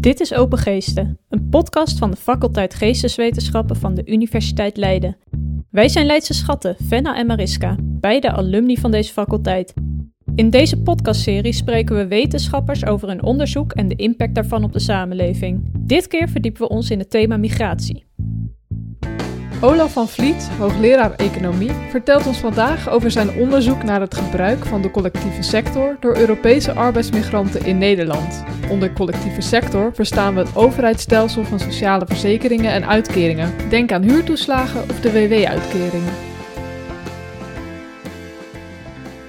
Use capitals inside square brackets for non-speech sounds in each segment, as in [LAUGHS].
Dit is Open Geesten, een podcast van de faculteit Geesteswetenschappen van de Universiteit Leiden. Wij zijn Leidse schatten, Venna en Mariska, beide alumni van deze faculteit. In deze podcastserie spreken we wetenschappers over hun onderzoek en de impact daarvan op de samenleving. Dit keer verdiepen we ons in het thema migratie. Olaf van Vliet, hoogleraar economie, vertelt ons vandaag over zijn onderzoek naar het gebruik van de collectieve sector door Europese arbeidsmigranten in Nederland. Onder collectieve sector verstaan we het overheidsstelsel van sociale verzekeringen en uitkeringen. Denk aan huurtoeslagen of de WW-uitkeringen.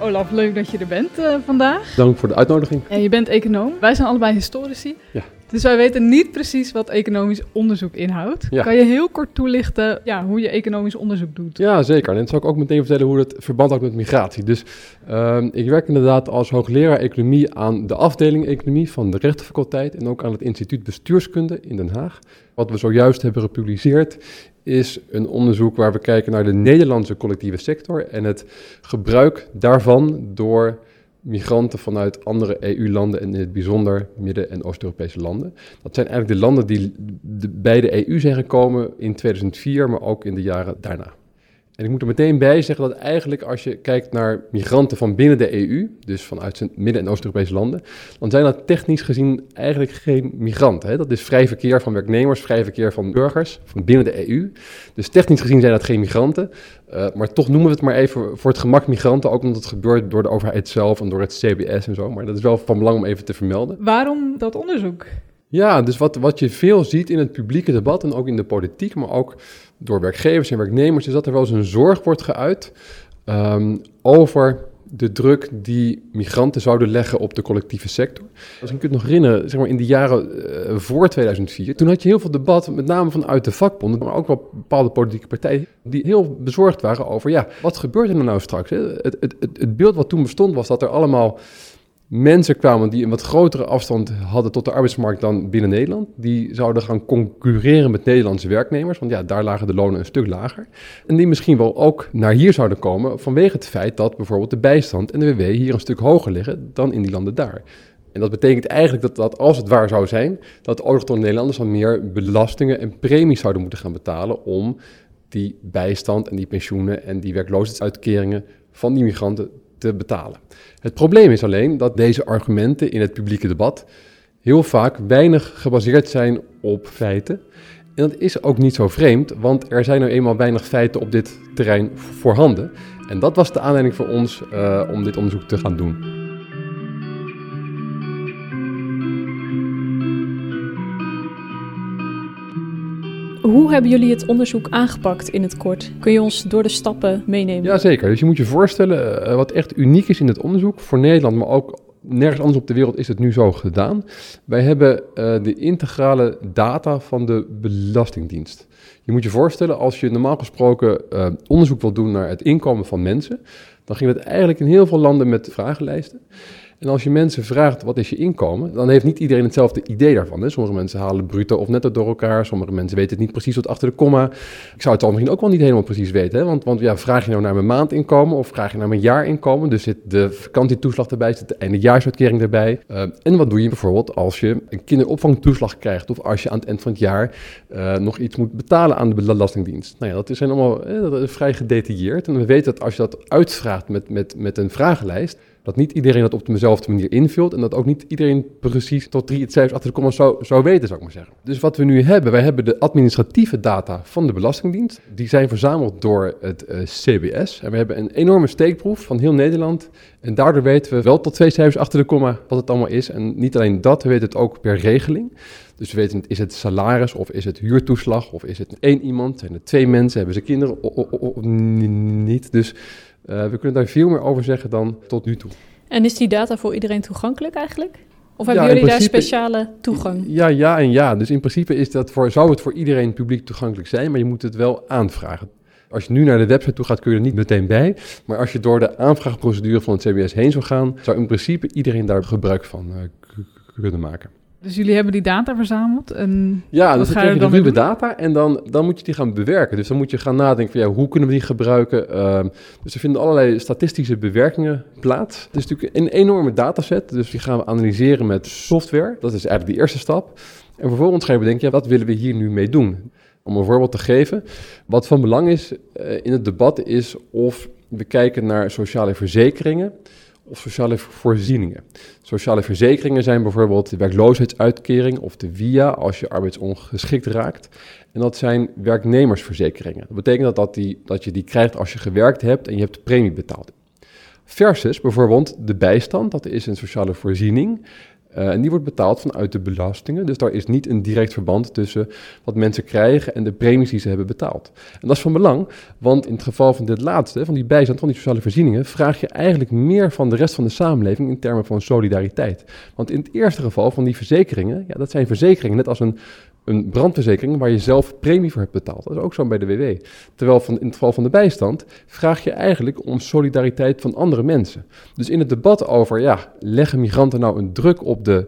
Olaf, leuk dat je er bent uh, vandaag. Dank voor de uitnodiging. En je bent econoom. Wij zijn allebei historici. Ja. Dus wij weten niet precies wat economisch onderzoek inhoudt. Ja. Kan je heel kort toelichten ja, hoe je economisch onderzoek doet? Ja, zeker. En dan zal ik ook meteen vertellen hoe het verband houdt met migratie. Dus uh, ik werk inderdaad als hoogleraar economie aan de afdeling economie van de rechtenfaculteit en ook aan het instituut bestuurskunde in Den Haag. Wat we zojuist hebben gepubliceerd is een onderzoek waar we kijken naar de Nederlandse collectieve sector en het gebruik daarvan door migranten vanuit andere EU-landen en in het bijzonder Midden- en Oost-Europese landen. Dat zijn eigenlijk de landen die bij de EU zijn gekomen in 2004, maar ook in de jaren daarna. En ik moet er meteen bij zeggen dat eigenlijk als je kijkt naar migranten van binnen de EU, dus vanuit Midden- en Oost-Europese landen, dan zijn dat technisch gezien eigenlijk geen migranten. Hè? Dat is vrij verkeer van werknemers, vrij verkeer van burgers van binnen de EU. Dus technisch gezien zijn dat geen migranten. Uh, maar toch noemen we het maar even voor het gemak migranten, ook omdat het gebeurt door de overheid zelf en door het CBS en zo. Maar dat is wel van belang om even te vermelden. Waarom dat onderzoek? Ja, dus wat, wat je veel ziet in het publieke debat en ook in de politiek, maar ook door werkgevers en werknemers, is dat er wel eens een zorg wordt geuit um, over de druk die migranten zouden leggen op de collectieve sector. Als ik kunt nog herinneren, zeg maar in de jaren uh, voor 2004, toen had je heel veel debat, met name vanuit de vakbonden, maar ook wel bepaalde politieke partijen, die heel bezorgd waren over, ja, wat gebeurt er nou straks? Hè? Het, het, het, het beeld wat toen bestond was dat er allemaal mensen kwamen die een wat grotere afstand hadden tot de arbeidsmarkt dan binnen Nederland. Die zouden gaan concurreren met Nederlandse werknemers, want ja, daar lagen de lonen een stuk lager. En die misschien wel ook naar hier zouden komen vanwege het feit dat bijvoorbeeld de bijstand en de WW hier een stuk hoger liggen dan in die landen daar. En dat betekent eigenlijk dat, dat als het waar zou zijn, dat autochtone Nederlanders dan meer belastingen en premies zouden moeten gaan betalen om die bijstand en die pensioenen en die werkloosheidsuitkeringen van die migranten te betalen. Het probleem is alleen dat deze argumenten in het publieke debat heel vaak weinig gebaseerd zijn op feiten. En dat is ook niet zo vreemd, want er zijn nu eenmaal weinig feiten op dit terrein voorhanden. En dat was de aanleiding voor ons uh, om dit onderzoek te gaan doen. Hoe hebben jullie het onderzoek aangepakt in het kort? Kun je ons door de stappen meenemen? Jazeker. Dus je moet je voorstellen, uh, wat echt uniek is in het onderzoek voor Nederland, maar ook nergens anders op de wereld is het nu zo gedaan. Wij hebben uh, de integrale data van de Belastingdienst. Je moet je voorstellen, als je normaal gesproken uh, onderzoek wil doen naar het inkomen van mensen, dan ging het eigenlijk in heel veel landen met vragenlijsten. En als je mensen vraagt wat is je inkomen, dan heeft niet iedereen hetzelfde idee daarvan. Hè? Sommige mensen halen bruto of netto door elkaar. Sommige mensen weten het niet precies wat achter de komma. Ik zou het al misschien ook wel niet helemaal precies weten. Hè? Want, want ja, vraag je nou naar mijn maandinkomen of vraag je naar mijn jaarinkomen? Dus zit de vakantietoeslag erbij, zit de eindejaarsuitkering erbij. Uh, en wat doe je bijvoorbeeld als je een kinderopvangtoeslag krijgt of als je aan het eind van het jaar uh, nog iets moet betalen aan de Belastingdienst? Nou ja, dat zijn allemaal eh, dat is vrij gedetailleerd. En we weten dat als je dat uitvraagt met, met, met een vragenlijst, dat niet iedereen dat op dezelfde manier invult en dat ook niet iedereen precies tot drie cijfers achter de komma zou, zou weten, zou ik maar zeggen. Dus wat we nu hebben, wij hebben de administratieve data van de Belastingdienst. Die zijn verzameld door het uh, CBS. En we hebben een enorme steekproef van heel Nederland. En daardoor weten we wel tot twee cijfers achter de komma wat het allemaal is. En niet alleen dat, we weten het ook per regeling. Dus we weten, is het salaris of is het huurtoeslag of is het één iemand? Zijn er twee mensen? Hebben ze kinderen of niet? Dus uh, we kunnen daar veel meer over zeggen dan tot nu toe. En is die data voor iedereen toegankelijk eigenlijk? Of hebben ja, jullie principe, daar speciale toegang? Ja, ja en ja. Dus in principe is dat voor, zou het voor iedereen publiek toegankelijk zijn, maar je moet het wel aanvragen. Als je nu naar de website toe gaat, kun je er niet meteen bij. Maar als je door de aanvraagprocedure van het CBS heen zou gaan, zou in principe iedereen daar gebruik van uh, kunnen maken. Dus jullie hebben die data verzameld en Ja, dus dan ga je krijg je dan mee ruwe data en dan, dan moet je die gaan bewerken. Dus dan moet je gaan nadenken van ja, hoe kunnen we die gebruiken? Ehm, dus er vinden allerlei statistische bewerkingen plaats. Het is natuurlijk een enorme dataset, dus die gaan we analyseren met software. Dat is eigenlijk de eerste stap. En vervolgens gaan we denken, ja, wat willen we hier nu mee doen? Om een voorbeeld te geven, wat van belang is eh, in het debat is of we kijken naar sociale verzekeringen of sociale voorzieningen. Sociale verzekeringen zijn bijvoorbeeld de werkloosheidsuitkering of de WIA als je arbeidsongeschikt raakt. En dat zijn werknemersverzekeringen. Dat betekent dat, dat, die, dat je die krijgt als je gewerkt hebt en je hebt de premie betaald. Versus bijvoorbeeld de bijstand, dat is een sociale voorziening. Eh, en die wordt betaald vanuit de belastingen. Dus daar is niet een direct verband tussen wat mensen krijgen en de premies die ze hebben betaald. En dat is van belang, want in het geval van dit laatste, van die bijstand, van die sociale voorzieningen, vraag je eigenlijk meer van de rest van de samenleving in termen van solidariteit. Want in het eerste geval van die verzekeringen, ja, dat zijn verzekeringen, net als een, een brandverzekering waar je zelf premie voor hebt betaald. Dat is ook zo bij de WW. Terwijl van, in het geval van de bijstand vraag je eigenlijk om solidariteit van andere mensen. Dus in het debat over, ja, leggen migranten nou een druk op de,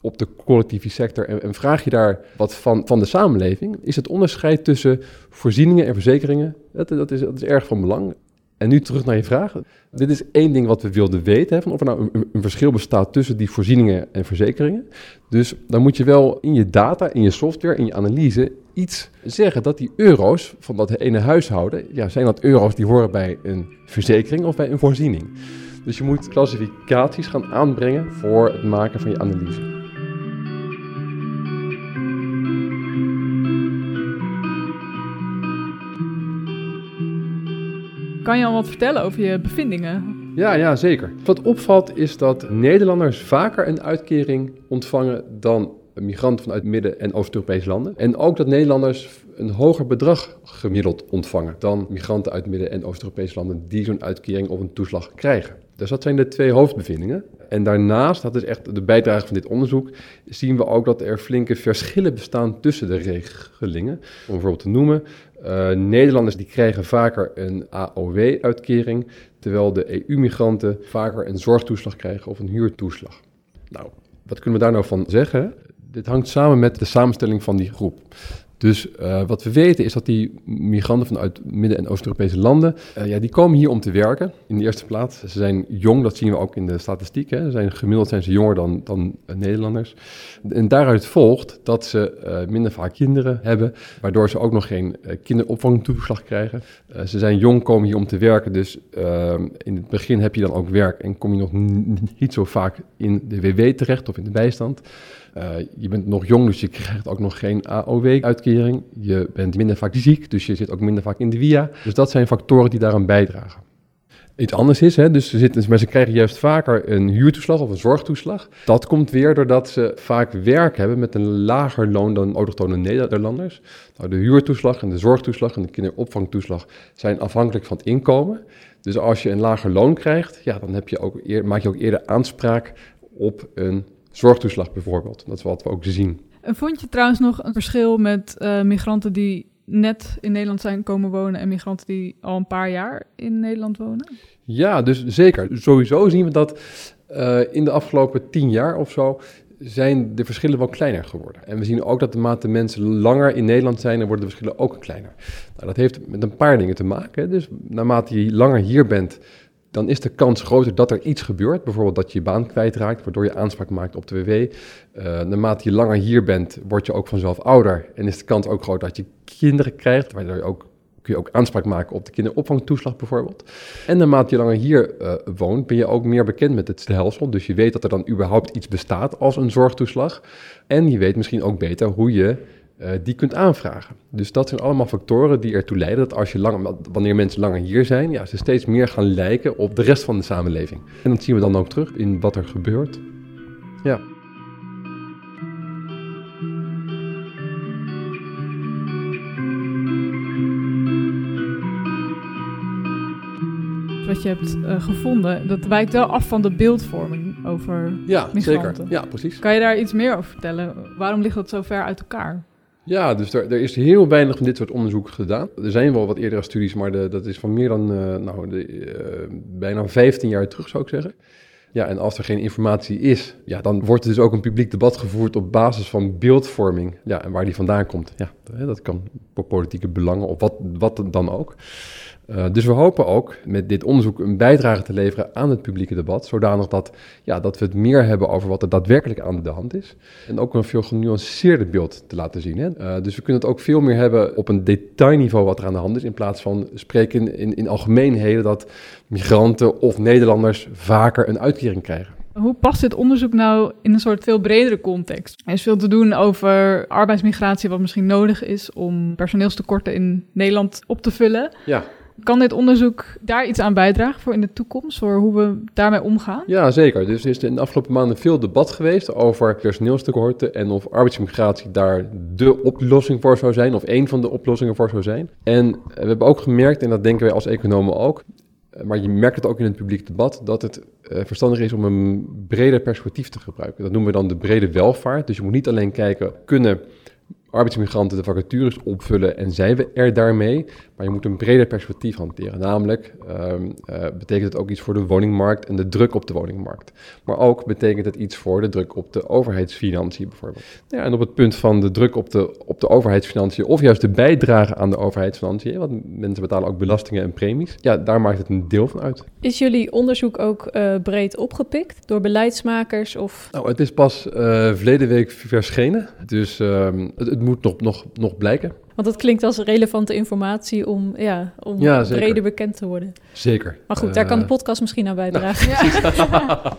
op de collectieve sector en, vraag je daar wat van, van de samenleving, is het onderscheid tussen voorzieningen en verzekeringen, dat, is, dat is erg van belang. En nu terug naar je vraag. Dit is één ding wat we wilden weten, hè, van of er nou een, een verschil bestaat tussen die voorzieningen en verzekeringen. Dus dan moet je wel in je data, in je software, in je analyse iets zeggen dat die euro's van dat ene huishouden, ja, zijn dat euro's die horen bij een verzekering of bij een voorziening. Dus je moet klassificaties gaan aanbrengen voor het maken van je analyse. Kan je al wat vertellen over je bevindingen? Ja, ja, zeker. Wat opvalt is dat Nederlanders vaker een uitkering ontvangen dan migranten vanuit Midden- en Oost-Europese landen. En ook dat Nederlanders een hoger bedrag gemiddeld ontvangen dan migranten uit Midden- en Oost-Europese landen die zo'n uitkering of een toeslag krijgen. Dus dat zijn de twee hoofdbevindingen. En daarnaast, dat is echt de bijdrage van dit onderzoek, zien we ook dat er flinke verschillen bestaan tussen de regelingen. Om bijvoorbeeld te noemen, uh, Nederlanders die krijgen vaker een AOW-uitkering, terwijl de EU-migranten vaker een zorgtoeslag krijgen of een huurtoeslag. Nou, wat kunnen we daar nou van zeggen? Dit hangt samen met de samenstelling van die groep. Dus uh, wat we weten is dat die migranten vanuit Midden- en Oost-Europese landen, uh, ja, die komen hier om te werken. In de eerste plaats, ze zijn jong, dat zien we ook in de statistiek. Ze zijn, gemiddeld zijn ze jonger dan, dan uh, Nederlanders. En daaruit volgt dat ze minder vaak kinderen hebben, waardoor ze ook nog geen kinderopvangtoeslag krijgen. ze zijn jong, komen hier om te werken, dus ehm, in het begin heb je dan ook werk en kom je nog niet zo vaak in de WW terecht of in de bijstand. Uh, je bent nog jong, dus je krijgt ook nog geen AOW-uitkering. Je bent minder vaak ziek, dus je zit ook minder vaak in de via. Dus dat zijn factoren die daaraan bijdragen. Iets anders is, hè, dus ze, zitten, ze krijgen juist vaker een huurtoeslag of een zorgtoeslag. Dat komt weer doordat ze vaak werk hebben met een lager loon dan autochtone Nederlanders. Nou, de huurtoeslag en de zorgtoeslag en de kinderopvangtoeslag zijn afhankelijk van het inkomen. Dus als je een lager loon krijgt, ja, dan heb je ook maak je ook eerder aanspraak op een zorgtoeslag bijvoorbeeld. Dat is wat we ook zien. En vond je trouwens nog een verschil met uh, migranten die net in Nederland zijn komen wonen en migranten die al een paar jaar in Nederland wonen? Ja, dus zeker. Sowieso zien we dat uh, in de afgelopen tien jaar of zo zijn de verschillen wel kleiner geworden. En we zien ook dat de mate mensen langer in Nederland zijn, dan worden de verschillen ook kleiner. Nou, dat heeft met een paar dingen te maken. Dus naarmate je langer hier bent, dan is de kans groter dat er iets gebeurt. Bijvoorbeeld dat je je baan kwijtraakt, waardoor je aanspraak maakt op de WW. Uh, naarmate je langer hier bent, word je ook vanzelf ouder. En is de kans ook groot dat je kinderen krijgt, waardoor je ook, kun je ook aanspraak maken op de kinderopvangtoeslag bijvoorbeeld. En naarmate je langer hier uh, woont, ben je ook meer bekend met het stelsel. Dus je weet dat er dan überhaupt iets bestaat als een zorgtoeslag. En je weet misschien ook beter hoe je uh, die kunt aanvragen. Dus dat zijn allemaal factoren die ertoe leiden dat als je langer, wanneer mensen langer hier zijn, ja, ze steeds meer gaan lijken op de rest van de samenleving. En dat zien we dan ook terug in wat er gebeurt. Ja. Wat je hebt uh, gevonden, dat wijkt wel af van de beeldvorming over ja, migranten. Zeker. Ja, precies. Kan je daar iets meer over vertellen? Waarom ligt dat zo ver uit elkaar? Ja, dus er, er, is heel weinig van dit soort onderzoek gedaan. Er zijn wel wat eerdere studies, maar dat is van meer dan uh, nou, de, uh, bijna 15 jaar terug, zou ik zeggen. Ja, en als er geen informatie is, ja, dan wordt er dus ook een publiek debat gevoerd op basis van beeldvorming. Ja, en waar die vandaan komt. Ja, dat kan voor politieke belangen of wat, wat dan ook. Uh, dus we hopen ook met dit onderzoek een bijdrage te leveren aan het publieke debat, zodanig dat, ja, dat we het meer hebben over wat er daadwerkelijk aan de hand is. En ook een veel genuanceerder beeld te laten zien. Hè? Uh, dus we kunnen het ook veel meer hebben op een detailniveau wat er aan de hand is, in plaats van spreken in, in algemeenheden dat migranten of Nederlanders vaker een uitkering krijgen. Hoe past dit onderzoek nou in een soort veel bredere context? Er is veel te doen over arbeidsmigratie, wat misschien nodig is om personeelstekorten in Nederland op te vullen. Ja. Kan dit onderzoek daar iets aan bijdragen voor in de toekomst, voor hoe we daarmee omgaan? Ja, zeker. Dus er is in de afgelopen maanden veel debat geweest over personeelstekorten en of arbeidsmigratie daar de oplossing voor zou zijn, of een van de oplossingen voor zou zijn. En we hebben ook gemerkt, en dat denken wij als economen ook, maar je merkt het ook in het publiek debat, dat het uh, verstandig is om een breder perspectief te gebruiken. Dat noemen we dan de brede welvaart. Dus je moet niet alleen kijken, kunnen arbeidsmigranten de vacatures opvullen en zijn we er daarmee. Maar je moet een breder perspectief hanteren. Namelijk um, uh, betekent het ook iets voor de woningmarkt en de druk op de woningmarkt. Maar ook betekent het iets voor de druk op de overheidsfinanciën bijvoorbeeld. Ja, en op het punt van de druk op de, op de overheidsfinanciën of juist de bijdrage aan de overheidsfinanciën, want mensen betalen ook belastingen en premies. Ja, daar maakt het een deel van uit. Is jullie onderzoek ook uh, breed opgepikt door beleidsmakers? Of? Nou, het is pas uh, verleden week verschenen, dus um, het, het moet nog, nog, nog blijken. Want dat klinkt als relevante informatie om, ja, om ja, breder bekend te worden. Zeker. Maar goed, daar uh, kan de podcast misschien aan bijdragen. Nou, [LAUGHS] ja.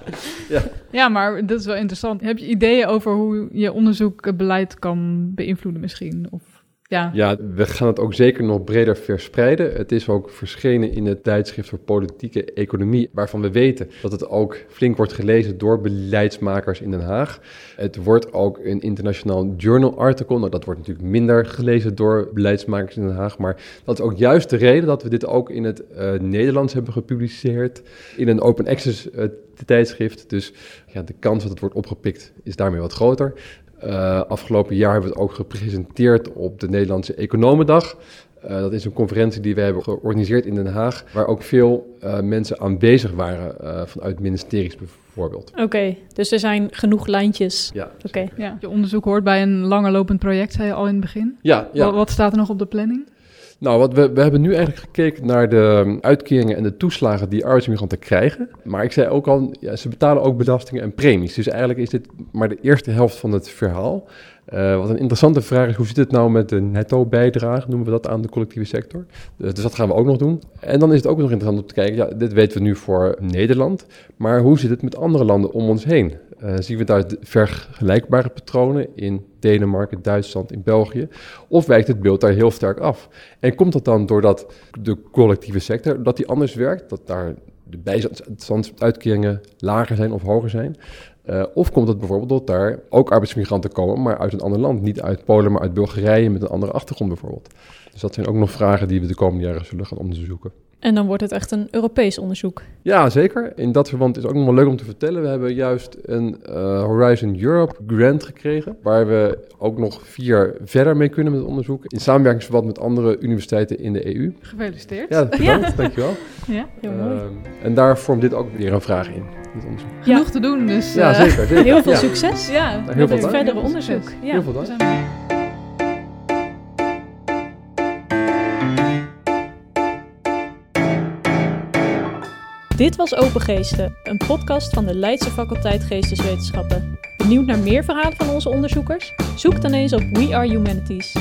[LAUGHS] ja. ja, maar dat is wel interessant. Heb je ideeën over hoe je onderzoek beleid kan beïnvloeden misschien? Of ja. ja, we gaan het ook zeker nog breder verspreiden. Het is ook verschenen in het tijdschrift voor politieke economie, waarvan we weten dat het ook flink wordt gelezen door beleidsmakers in Den Haag. Het wordt ook een internationaal journal article. Nou, dat wordt natuurlijk minder gelezen door beleidsmakers in Den Haag, maar dat is ook juist de reden dat we dit ook in het uh, Nederlands hebben gepubliceerd, in een open access uh, tijdschrift. Dus ja, de kans dat het wordt opgepikt is daarmee wat groter. Uh, afgelopen jaar hebben we het ook gepresenteerd op de Nederlandse Economendag. Uh, dat is een conferentie die we hebben georganiseerd in Den Haag, waar ook veel uh, mensen aanwezig waren vanuit ministeries bijvoorbeeld. Oké, okay, dus er zijn genoeg lijntjes. Ja. Oké. Okay. Ja. Je onderzoek hoort bij een langerlopend project, zei je al in het begin. Ja. ja. Wat, wat staat er nog op de planning? Nou, wat we, we hebben nu eigenlijk gekeken naar de uitkeringen en de toeslagen die arbeidsmigranten krijgen. Maar ik zei ook al, ja, ze betalen ook belastingen en premies. Dus eigenlijk is dit maar de eerste helft van het verhaal. Uh, wat een interessante vraag is, hoe zit het nou met de netto-bijdrage, noemen we dat aan de collectieve sector? Dus, dus dat gaan we ook nog doen. En dan is het ook nog interessant om te kijken, ja, dit weten we nu voor Nederland, maar hoe zit het met andere landen om ons heen? Uh, zien we daar vergelijkbare patronen in Denemarken, Duitsland, in België? Of wijkt het beeld daar heel sterk af? En komt dat dan doordat de collectieve sector, dat die anders werkt, dat daar de bijstandsuitkeringen lager zijn of hoger zijn? Uh, of komt het bijvoorbeeld dat daar ook arbeidsmigranten komen, maar uit een ander land? Niet uit Polen, maar uit Bulgarije met een andere achtergrond bijvoorbeeld. Dus dat zijn ook nog vragen die we de komende jaren zullen gaan onderzoeken. En dan wordt het echt een Europees onderzoek. Ja, zeker. In dat verband is ook nog wel leuk om te vertellen. We hebben juist een uh, Horizon Europe grant gekregen. Waar we ook nog vier verder mee kunnen met het onderzoek. In samenwerkingsverband met andere universiteiten in de EU. Gefeliciteerd. Ja, bedankt. Ja. Dankjewel. [LAUGHS] Ja, heel mooi. Uh, en daar vormt dit ook weer een vraag in. Dit onderzoek. Genoeg ja. te doen, dus. Ja, zeker. zeker. Heel veel ja. succes. Ja, heel veel met het verdere onderzoek. Ja. Heel veel dank. Dit was Open Geesten, een podcast van de Leidse faculteit Geesteswetenschappen. Benieuwd naar meer verhalen van onze onderzoekers? Zoek dan eens op We Are Humanities.